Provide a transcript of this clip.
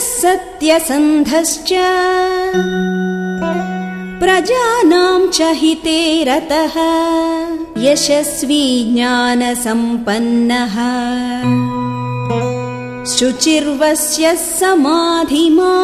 सत्यसन्धश्च। प्रजानाम् च हिते रतः यशस्वी ज्ञानसम्पन्नः। शुचिर्वस्य समाधिमा